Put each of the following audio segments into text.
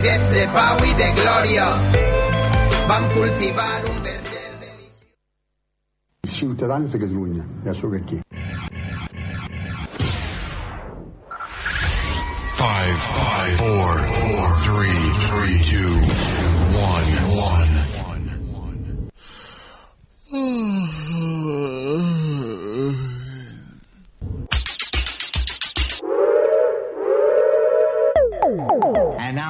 Dies de pau i de glòria vam cultivar un verger deliciós. Ciutadans de Catalunya, ja sóc aquí. Five, five, four, four, three, three, two, one, one, one.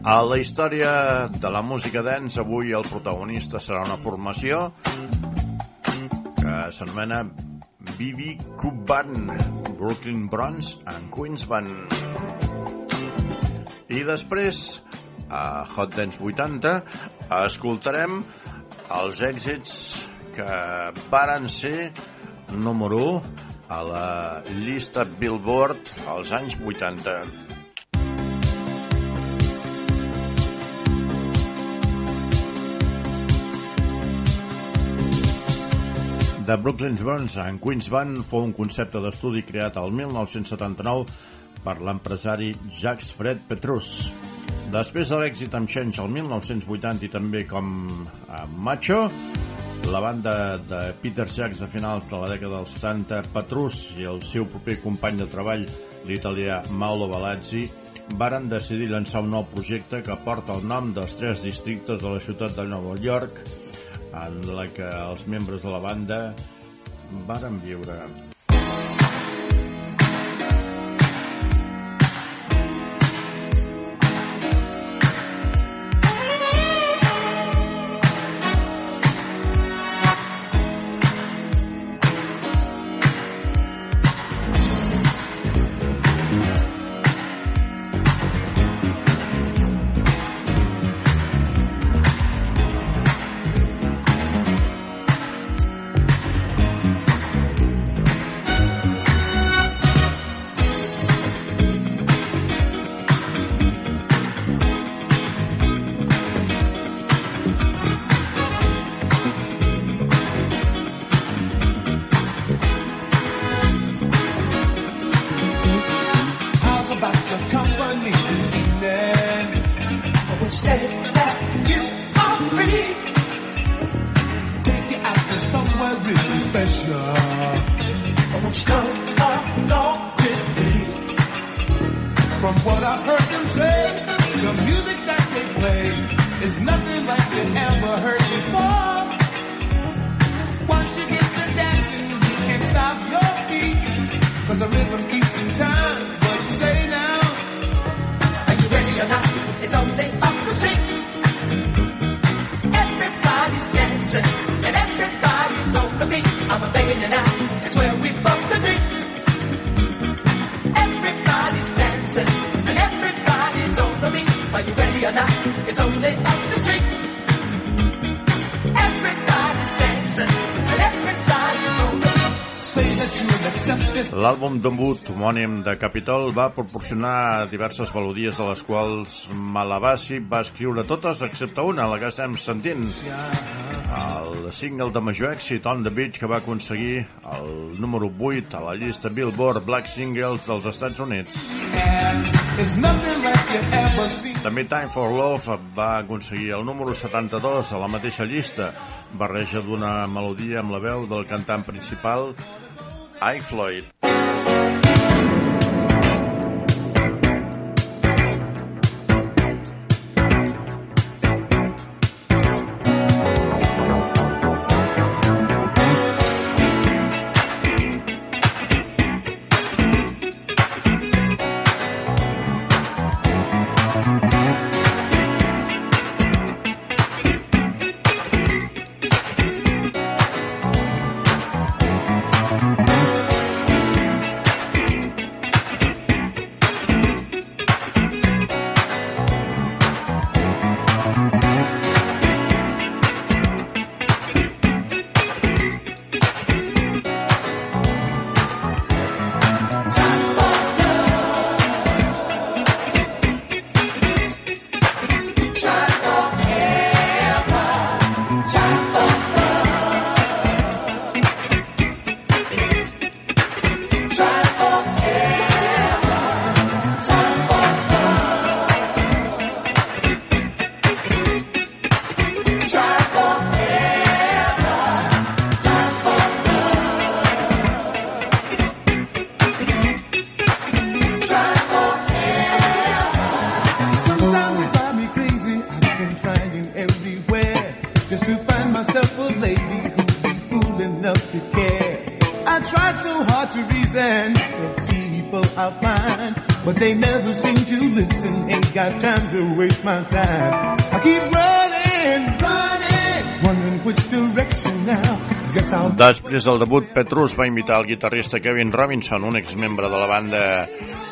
A la història de la música dance, avui el protagonista serà una formació que s'anomena BB Cub Band, Brooklyn Bronze and Queens Band. I després, a Hot Dance 80, escoltarem els èxits que varen ser número 1 a la llista Billboard als anys 80. The Brooklyn's Burns and Queens Band fou un concepte d'estudi creat al 1979 per l'empresari Jacques Fred Petrus. Després de l'èxit amb Change al 1980 i també com a Macho, la banda de Peter Jacques a finals de la dècada dels 70, Petrus i el seu proper company de treball, l'italià Mauro Balazzi, varen decidir llançar un nou projecte que porta el nom dels tres districtes de la ciutat de Nova York, en la que els membres de la banda varen viure. Only up the street. Everybody's dancing everybody's on. L'àlbum debut homònim de Capitol va proporcionar diverses melodies de les quals Malabasi va escriure totes excepte una, la que estem sentint. El single de major èxit, On the Beach, que va aconseguir el número 8 a la llista Billboard Black Singles dels Estats Units. It's També Time for Love va aconseguir el número 72 a la mateixa llista, barreja d'una melodia amb la veu del cantant principal, I. Floyd. They never seem to listen. Ain't got time to waste my time. I keep running, running, wondering which direction now. Després del debut, Petrus va invitar el guitarrista Kevin Robinson, un exmembre de la banda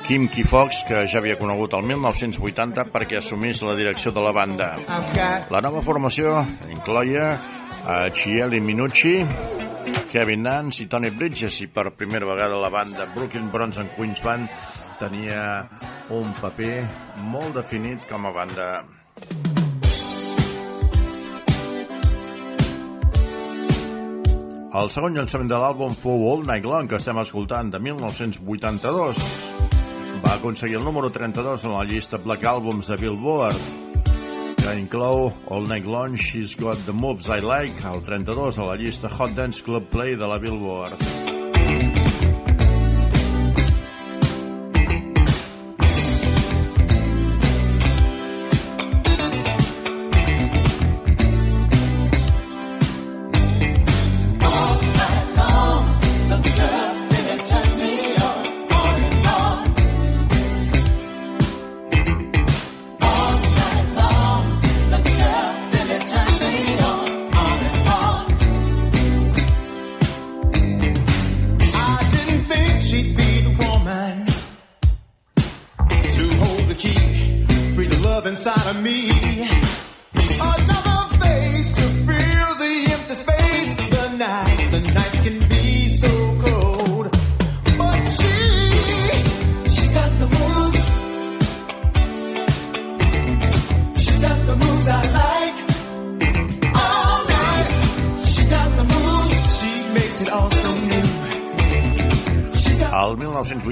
Kim Key Fox, que ja havia conegut el 1980 perquè assumís la direcció de la banda. La nova formació incloia a Chieli Minucci, Kevin Nance i Tony Bridges i per primera vegada la banda Brooklyn Bronze and Queens Band tenia un paper molt definit com a banda. El segon llançament de l'àlbum fou All Night Long, que estem escoltant, de 1982. Va aconseguir el número 32 en la llista Black Albums de Billboard, que inclou All Night Long, She's Got the Moves I Like, el 32 a la llista Hot Dance Club Play de la Billboard.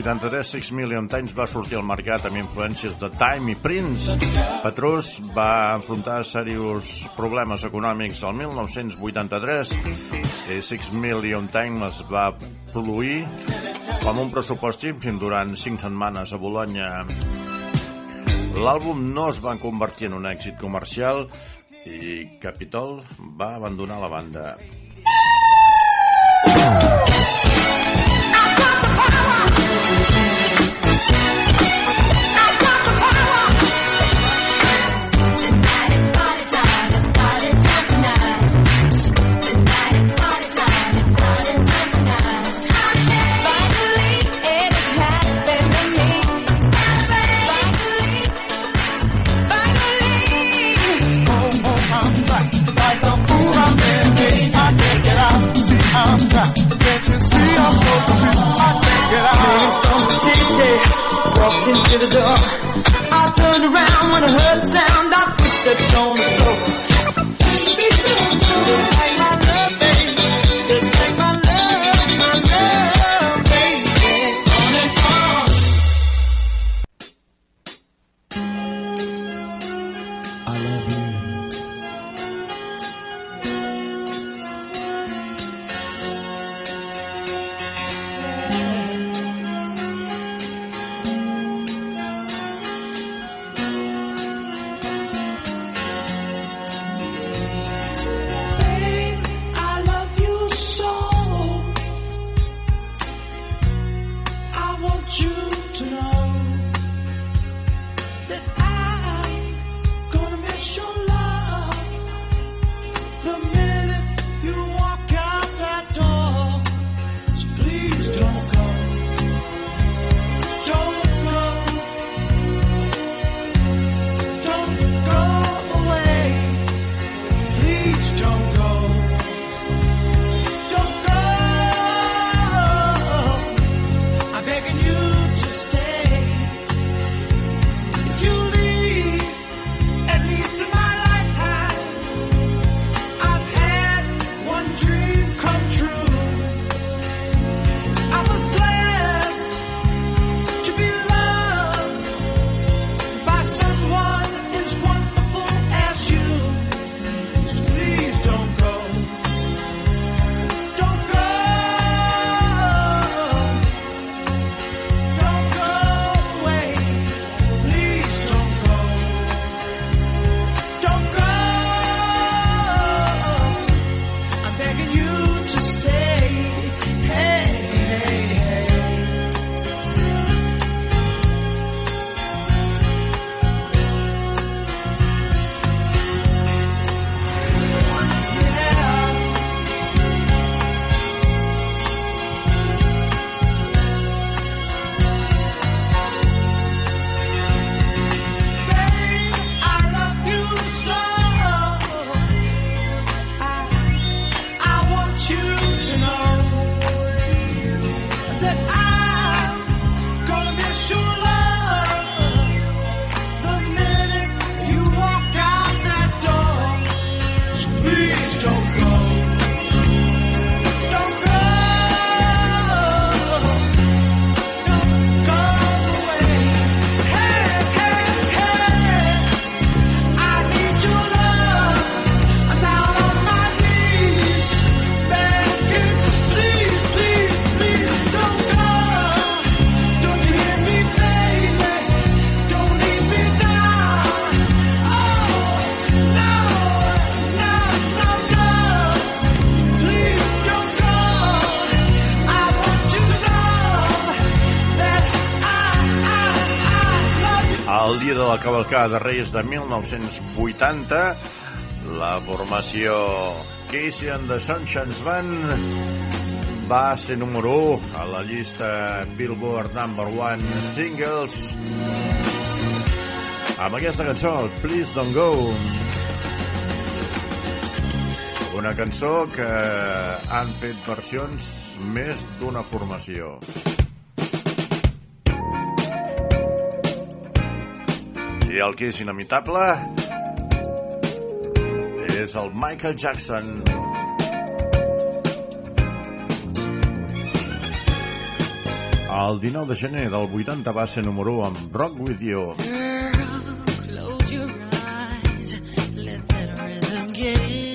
1983, Six Million Times va sortir al mercat amb influències de Time i Prince. Petrus va enfrontar serios problemes econòmics el 1983 i Six Million Times es va produir com un pressupost ínfim durant cinc setmanes a Bologna. L'àlbum no es va convertir en un èxit comercial i Capitol va abandonar la banda. to you. Into the door. I turned around when I heard the sound of footsteps on the floor. Cavalcada de Reis de 1980, la formació Casey and the Sunshines Band va ser número 1 a la llista Billboard Number 1 Singles amb aquesta cançó, Please Don't Go. Una cançó que han fet versions més d'una formació. El que és inimitable és el Michael Jackson. El 19 de gener del 80 va ser número 1 amb Rock With You. Close your eyes, let that rhythm get into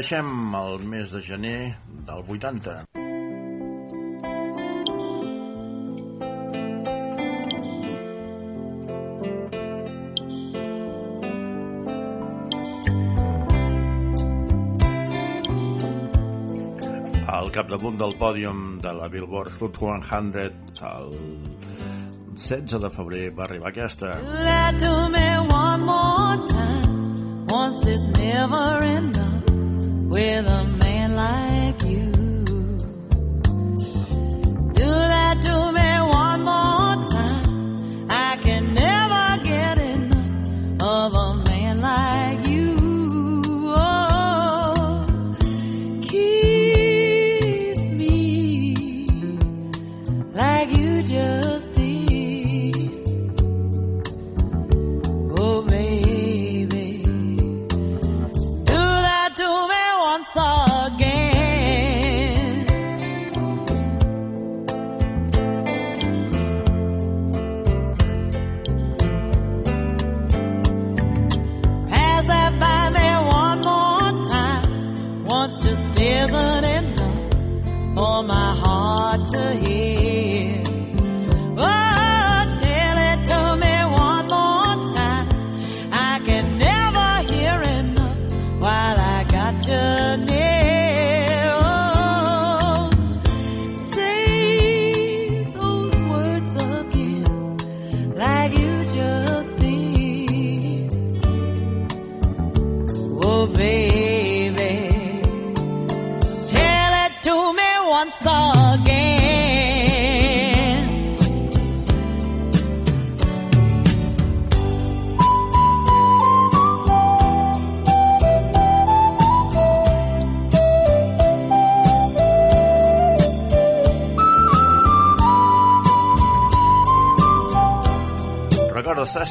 deixem el mes de gener del 80. Al capdamunt del pòdium de la Billboard Hot 100 el 16 de febrer va arribar aquesta. To me one more time. Once is never enough with a man like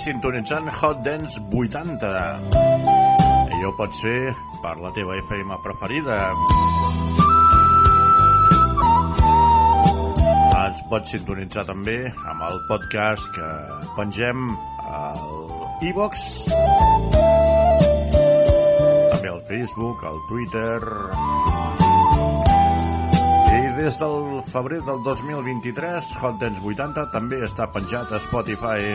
sintonitzant Hot Dance 80. I ho pots fer per la teva FM preferida. Ens pots sintonitzar també amb el podcast que pengem al iVox, també al Facebook, al Twitter... I des del febrer del 2023, Hot Dance 80 també està penjat a Spotify.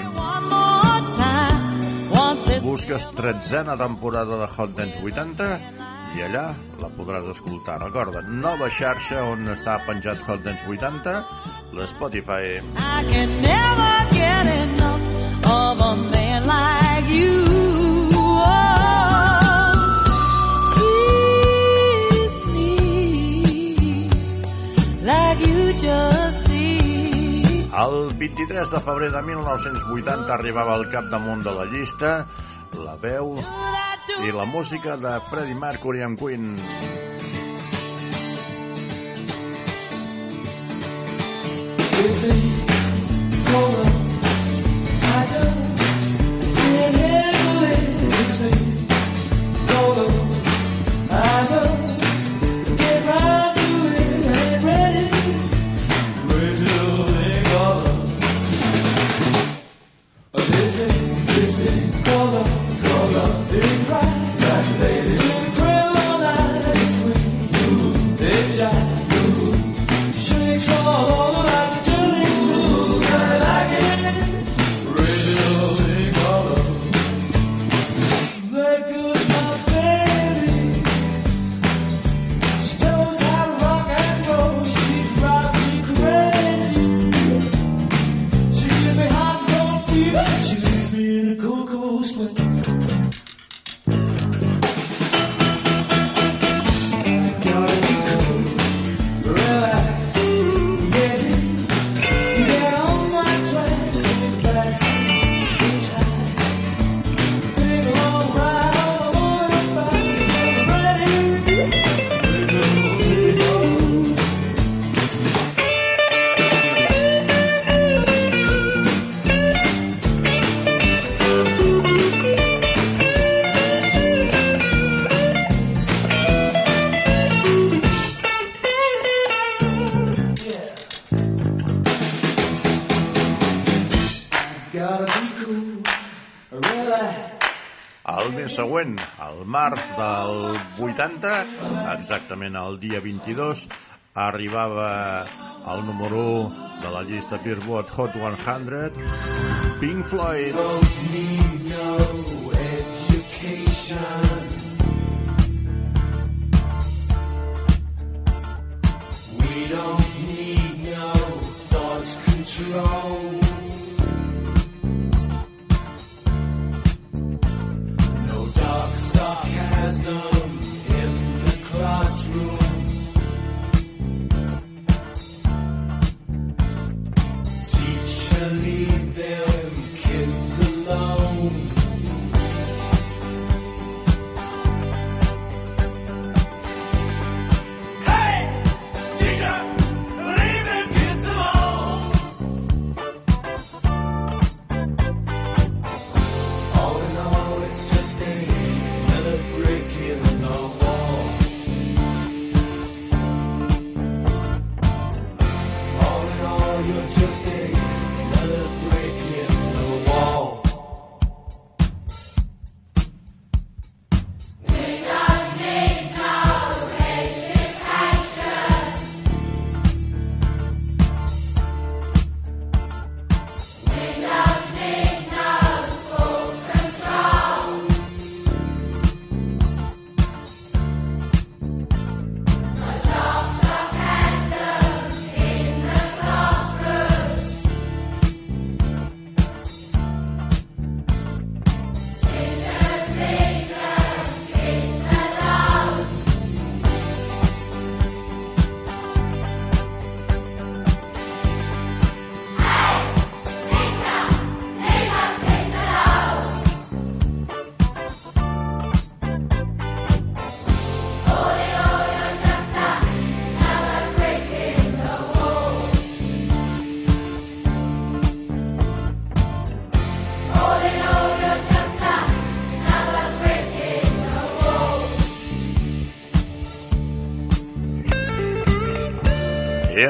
Busques tretzena temporada de Hot Dance 80 i allà la podràs escoltar. Recorda, nova xarxa on està penjat Hot Dance 80, l'Spotify. I can never get enough of a man like you. El 23 de febrer de 1980 arribava al capdamunt de la llista la veu i la música de Freddie Mercury amb Queen. She següent, el març del 80, exactament el dia 22, arribava al número 1 de la llista Billboard Hot 100, Pink Floyd.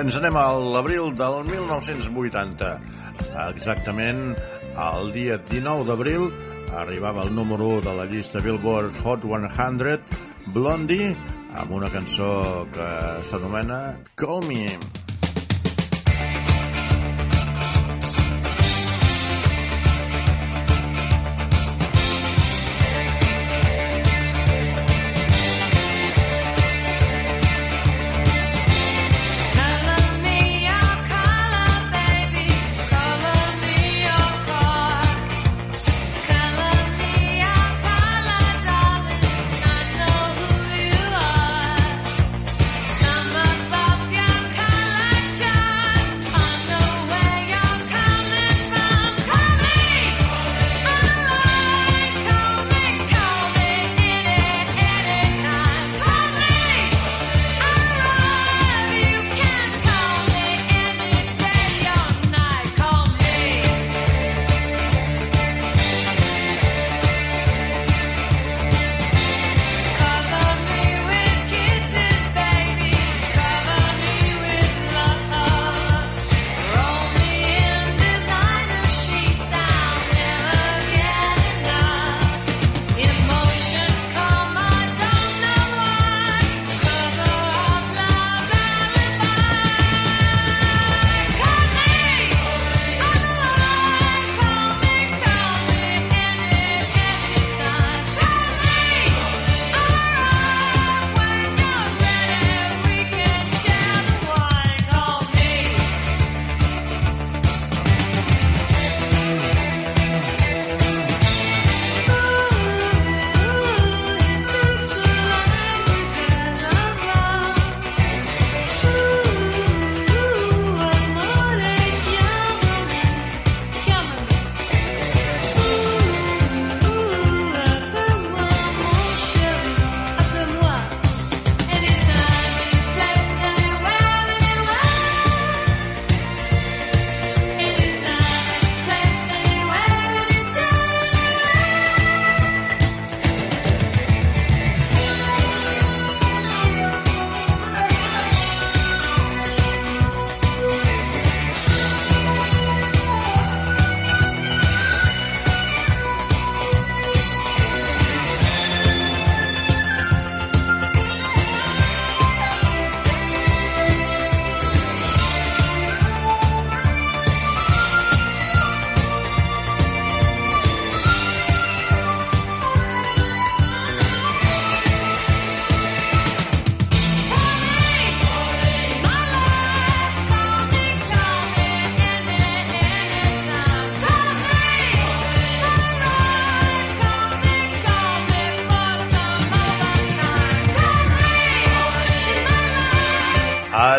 Ens anem a l'abril del 1980. Exactament el dia 19 d'abril arribava el número 1 de la llista Billboard Hot 100 Blondie amb una cançó que s'anomena Call Me.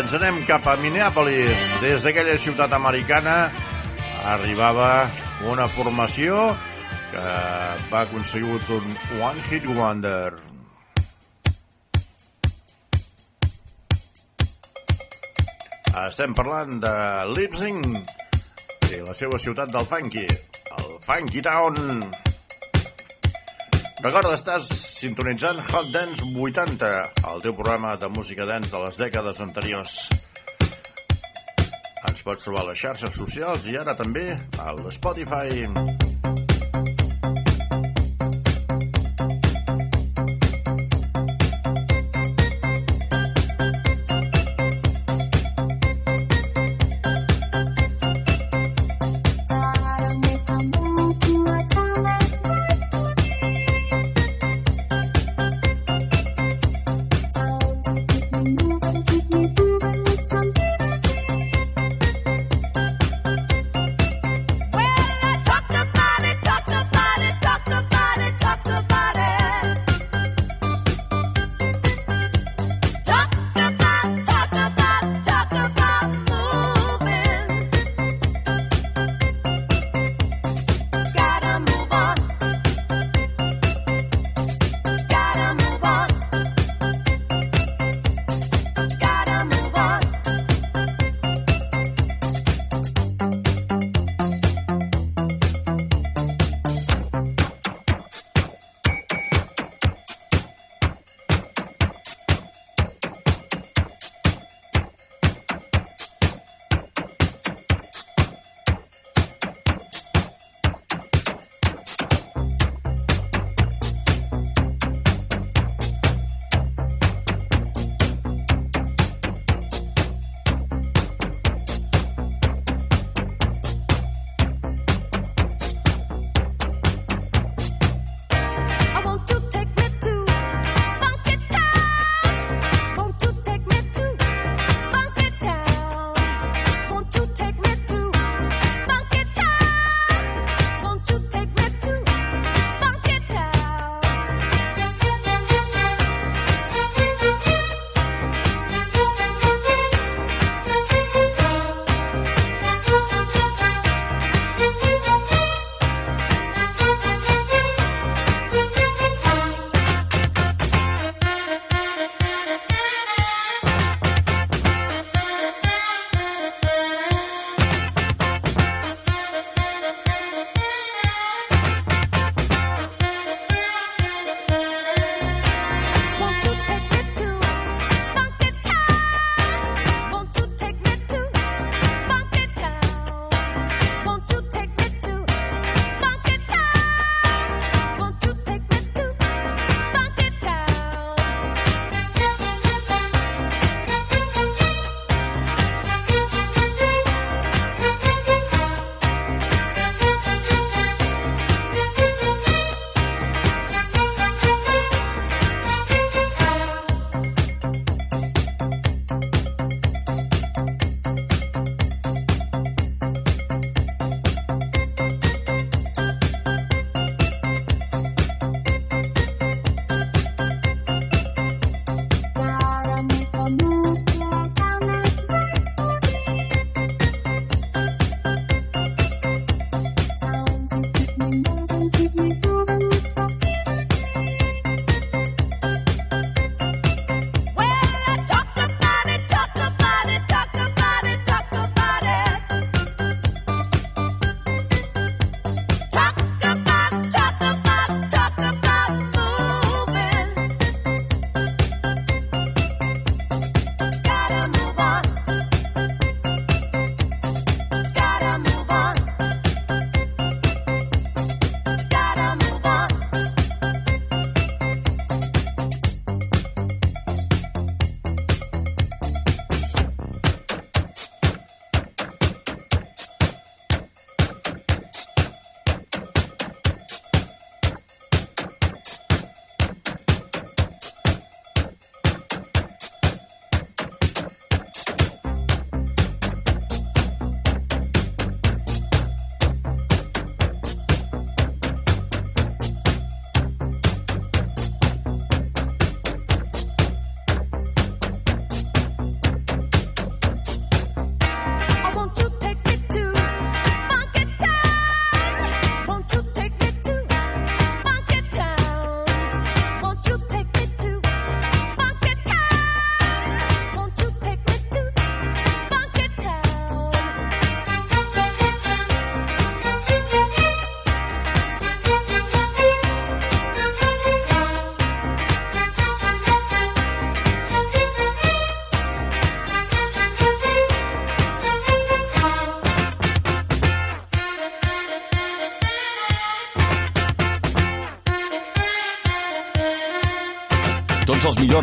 Ens anem cap a Minneapolis. Des d'aquella ciutat americana arribava una formació que va aconseguir un One Hit Wonder. Estem parlant de Leipzig i la seva ciutat del funky, el Funky Town. Recorda, estàs sintonitzant Hot Dance 80, el teu programa de música dance de les dècades anteriors. Ens pots trobar a les xarxes socials i ara també a l'Spotify. Well,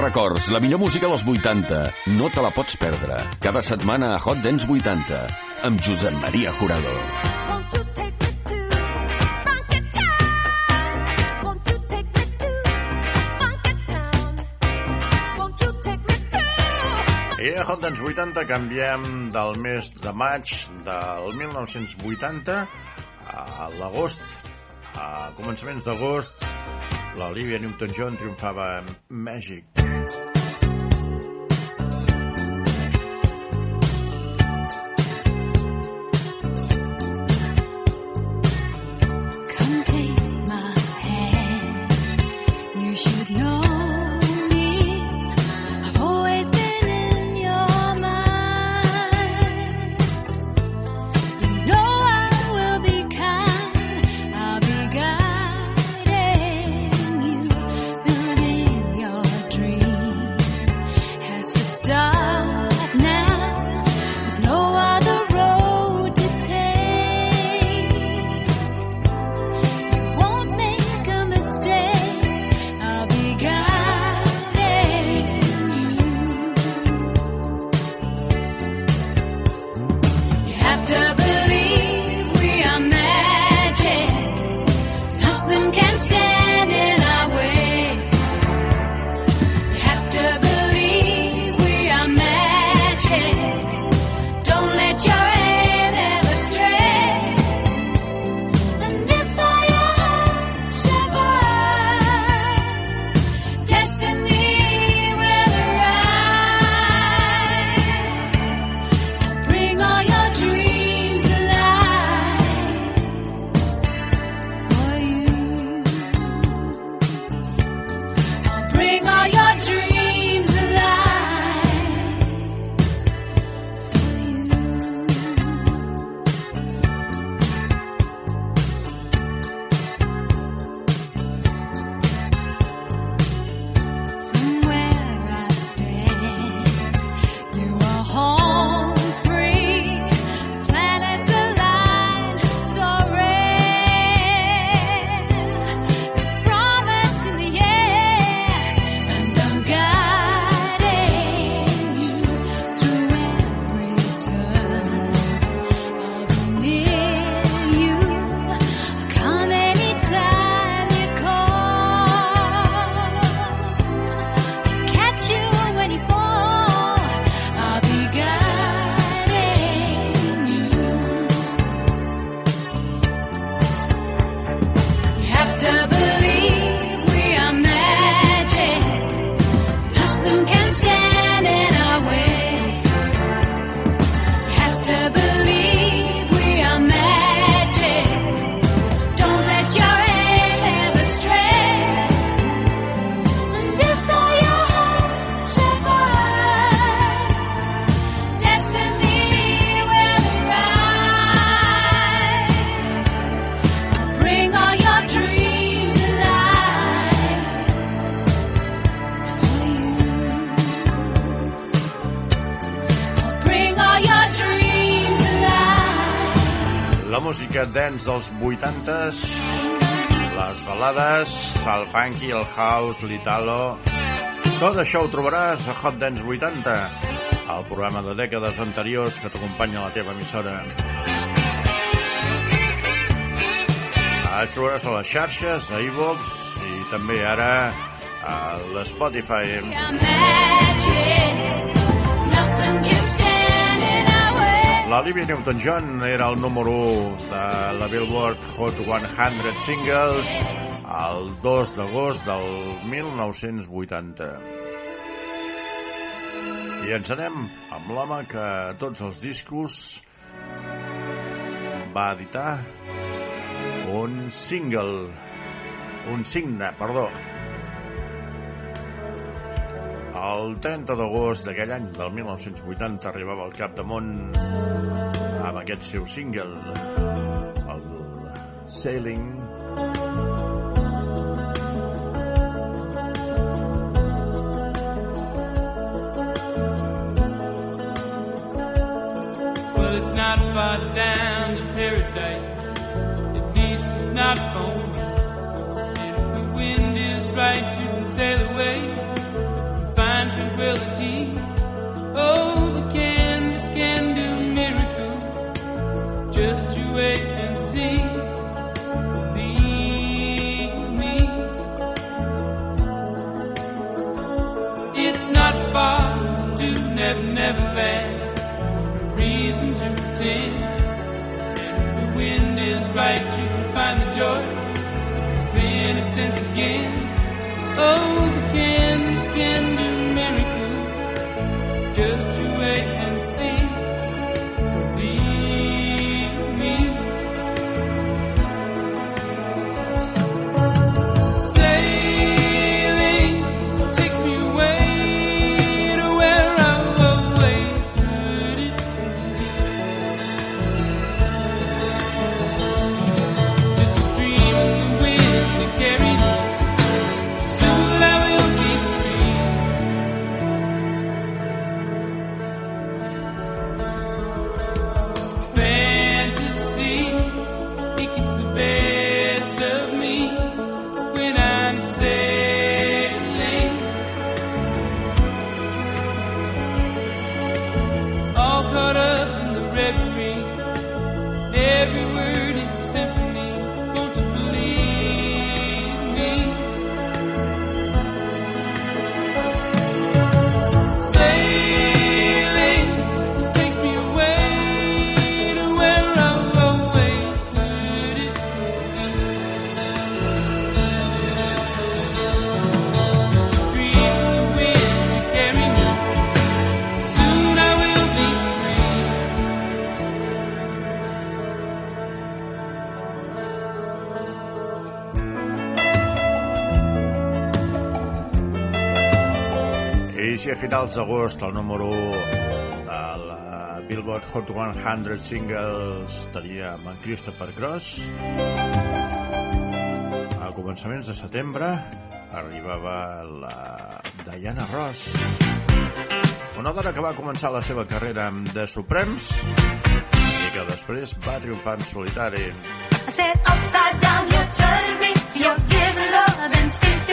records, la millor música dels 80. No te la pots perdre. Cada setmana a Hot Dance 80, amb Josep Maria Jurado. I a Hot Dance 80 canviem del mes de maig del 1980 a l'agost. A començaments d'agost, l'Olivia Newton-John triomfava Magic. Música dance dels 80s, les balades, el funky, el house, l'italo... Tot això ho trobaràs a Hot Dance 80, el programa de dècades anteriors que t'acompanya a la teva emissora. Ens trobaràs a les xarxes, a iVox i també ara a l'Spotify. Magic. Way. La Olivia Newton-John era el número 1 de la Billboard Hot 100 Singles el 2 d'agost del 1980. I ens anem amb l'home que tots els discos va editar un single, un signe, perdó. El 30 d'agost d'aquell any, del 1980, arribava al cap de món amb aquest seu single, el Sailing. Well, it's not far down to paradise. At least it's not for me. If the wind is right, you can sail away. possibility. Oh, the canvas can do miracles. Just you wait and see. Believe me. It's not far to Never Never Land. Reason to pretend. If the wind is right, you can find the joy innocence again. Oh, the canvas can do. Just you wait finals d'agost el número 1 de la Billboard Hot 100 Singles teníem en Christopher Cross. A començaments de setembre arribava la Diana Ross, una dona que va començar la seva carrera amb The Supremes i que després va triomfar en solitari. I said upside down, you're turning me, you love instinctive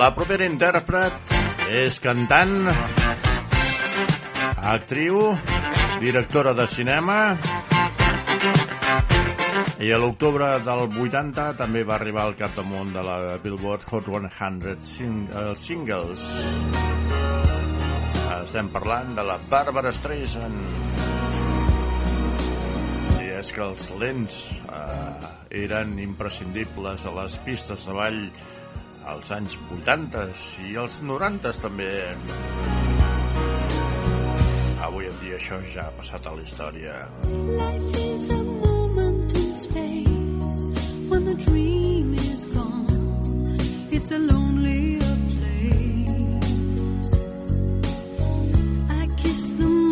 singer intèrpret, és cantant, actriu, directora de cinema i a l'octubre del 80 també va arribar al capdamunt de la Billboard Hot 100 sing eh, Singles. Estem parlant de la Barbara Streisand. És que els lents eh, eren imprescindibles a les pistes de ball als anys 80 i als 90 també. Avui en dia això ja ha passat a la història. Life is a moment in space when the dream is gone. It's a lonelier place. I kiss the morning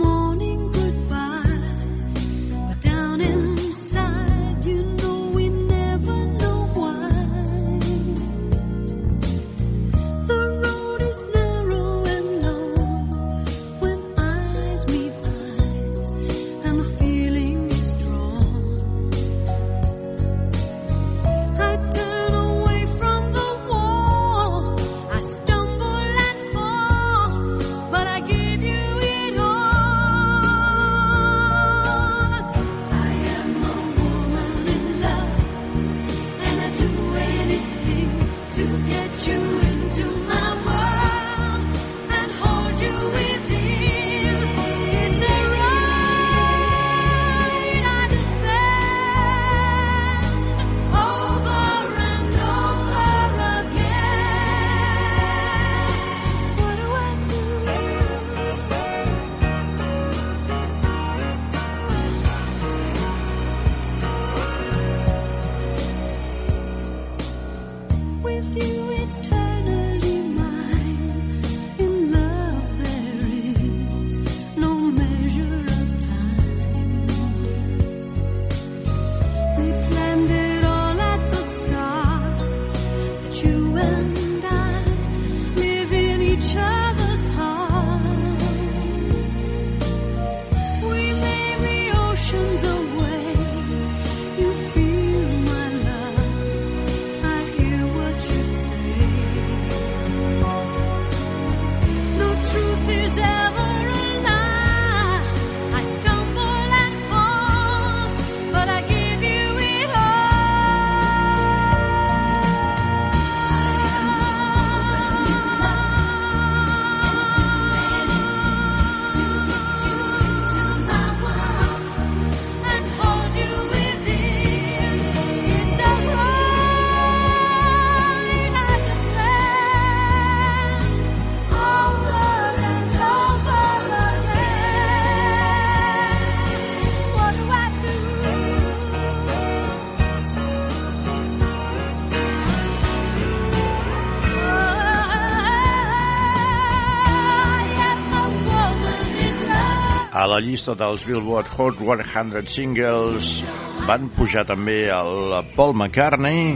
la llista dels Billboard Hot 100 Singles van pujar també el Paul McCartney,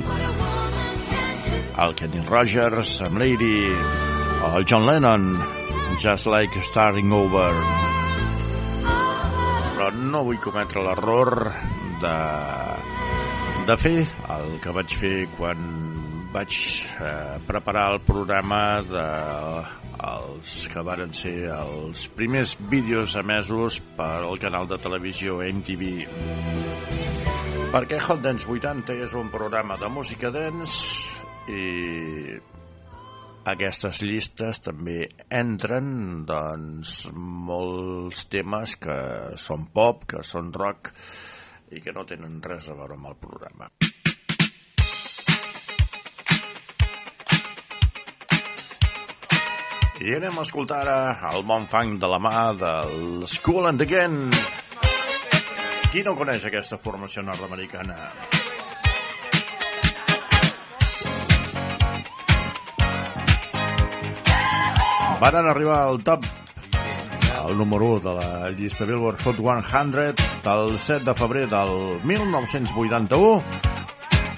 el Kenny Rogers, amb Lady, el John Lennon, Just Like Starting Over. Però no vull cometre l'error de, de fer el que vaig fer quan vaig eh, preparar el programa de els que varen ser els primers vídeos emesos al canal de televisió MTV. Perquè Hot Dance 80 és un programa de música dance i aquestes llistes també entren doncs, molts temes que són pop, que són rock i que no tenen res a veure amb el programa. I anem a escoltar ara el bon fang de la mà del School and Again. Qui no coneix aquesta formació nord-americana? Van arribar al top el número 1 de la llista Billboard Hot 100 del 7 de febrer del 1981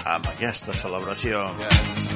amb aquesta celebració. Let's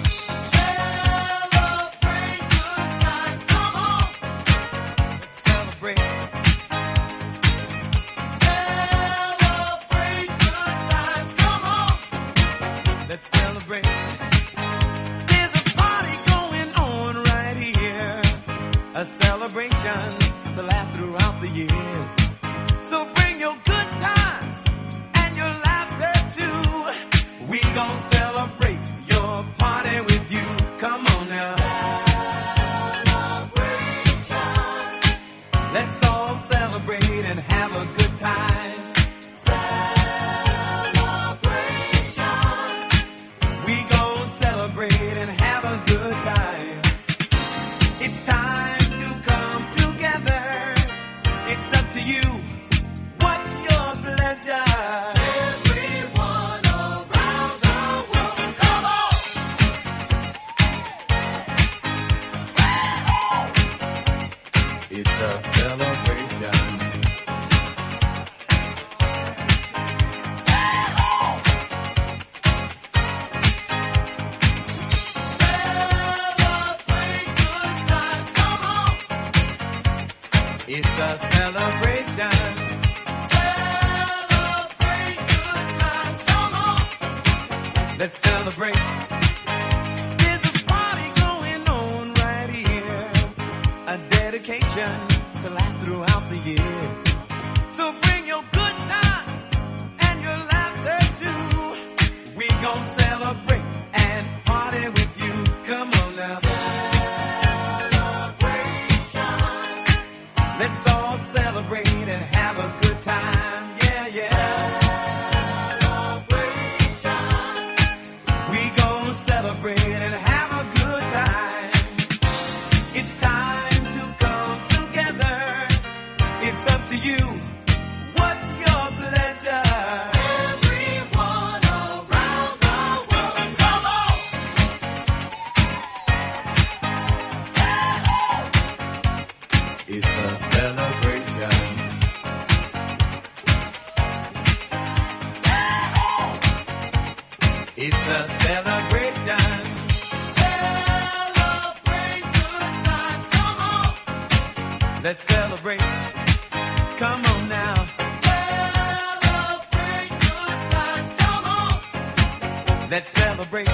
celebrate.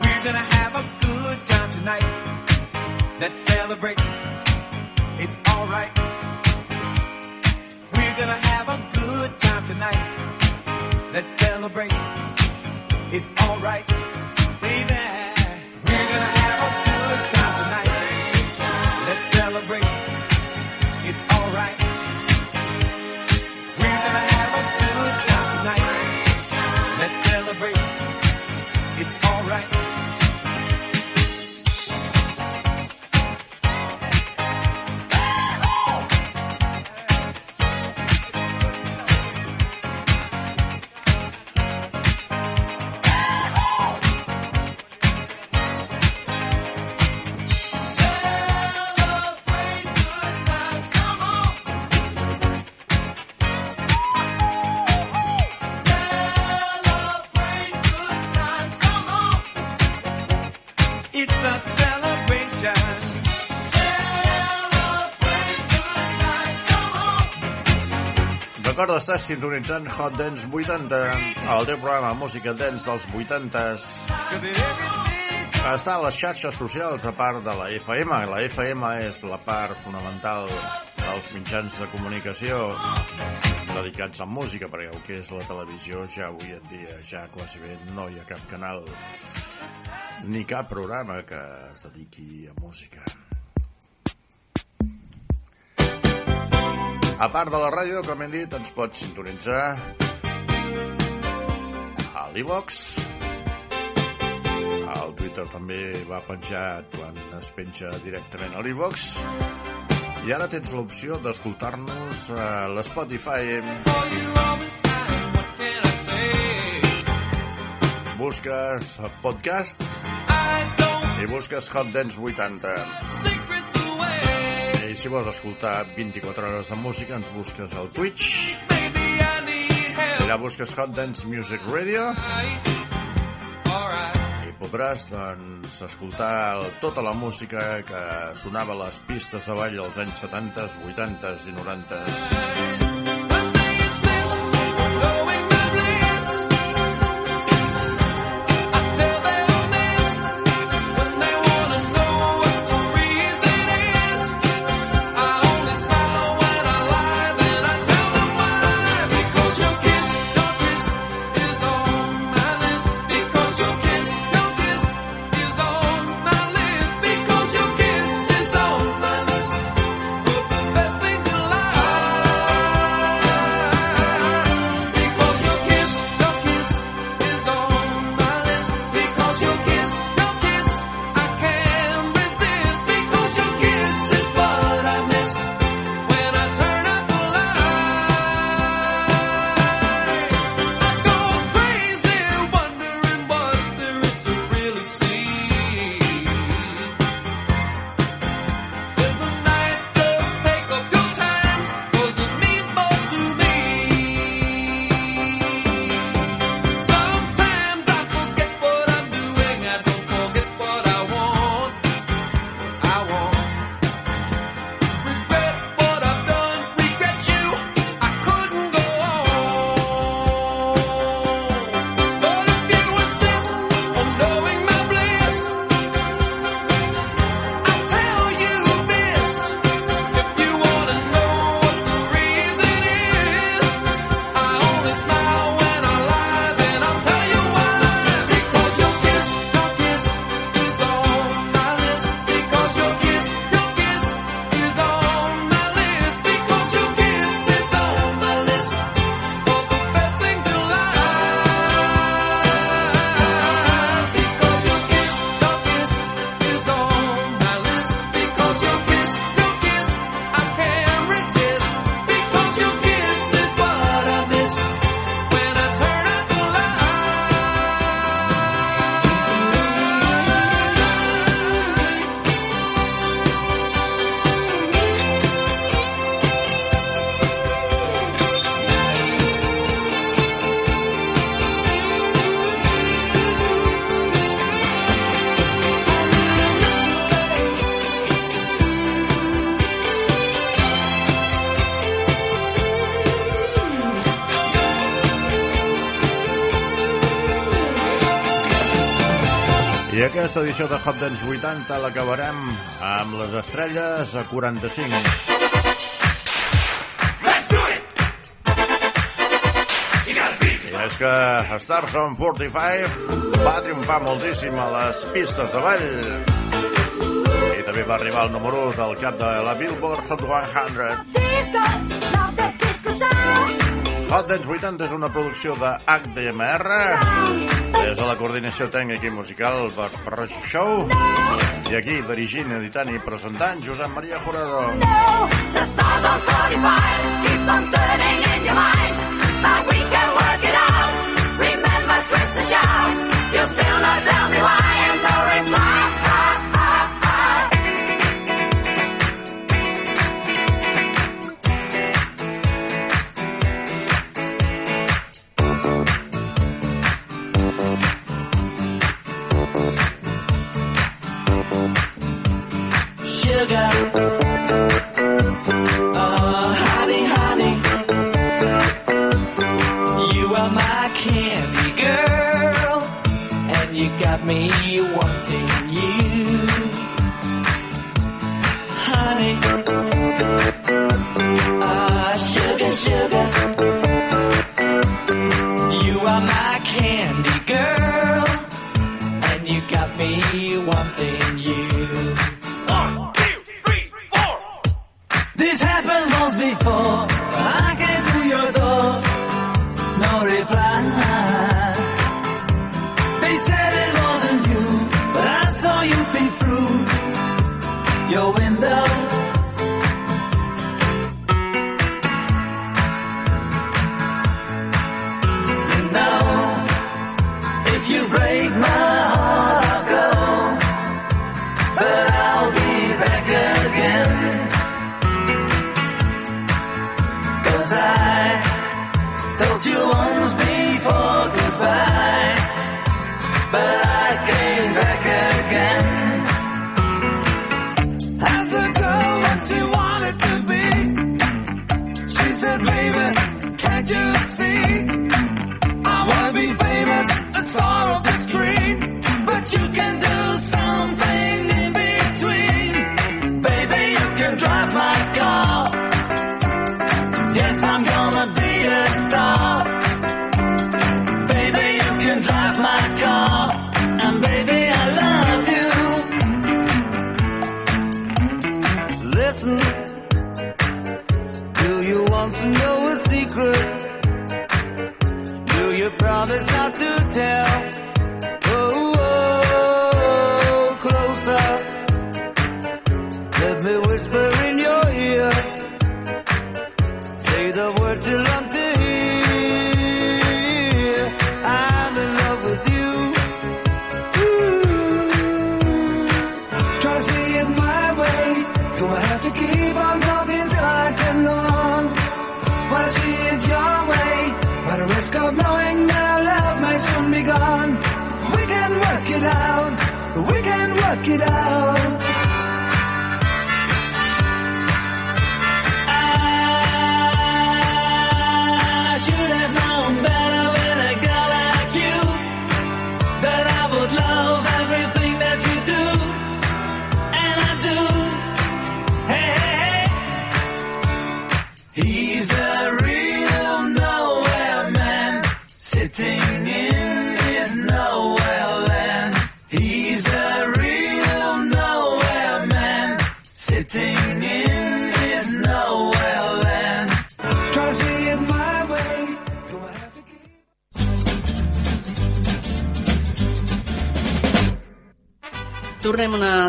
We're gonna have a good time tonight. Let's celebrate. It's alright. We're gonna have a good time tonight. Let's celebrate. It's alright. Recorda, estàs sintonitzant Hot Dance 80, el teu programa de música dance dels 80s. Està a les xarxes socials, a part de la FM. La FM és la part fonamental dels mitjans de comunicació dedicats a música, perquè el que és la televisió ja avui en dia ja quasi bé no hi ha cap canal ni cap programa que es dediqui a música. A part de la ràdio, com hem dit, ens pots sintonitzar a l'Ivox. Al Twitter també va penjat quan es penja directament a l'Ivox. I ara tens l'opció d'escoltar-nos a l'Spotify. Busques podcast i busques Hot Dance 80. Si vols escoltar 24 hores de música, ens busques al Twitch. Allà busques Hot Dance Music Radio. I podràs, doncs, escoltar tota la música que sonava a les pistes de ball als anys 70, 80 i 90. aquesta edició de Hot Dance 80 l'acabarem amb les estrelles a 45. I és que Stars on 45 va triomfar moltíssim a les pistes de ball. I també va arribar al número 1 del cap de la Billboard Hot 100. Hot Dance 80 és una producció de HDMR des de la coordinació tècnica i musical per Roig Show. I aquí, dirigint, editant i presentant, Josep Maria Jurado. No,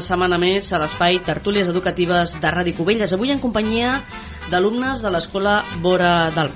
setmana més a l'espai Tertúlies Educatives de Ràdio Cubelles. Avui en companyia d'alumnes de l'escola Bora del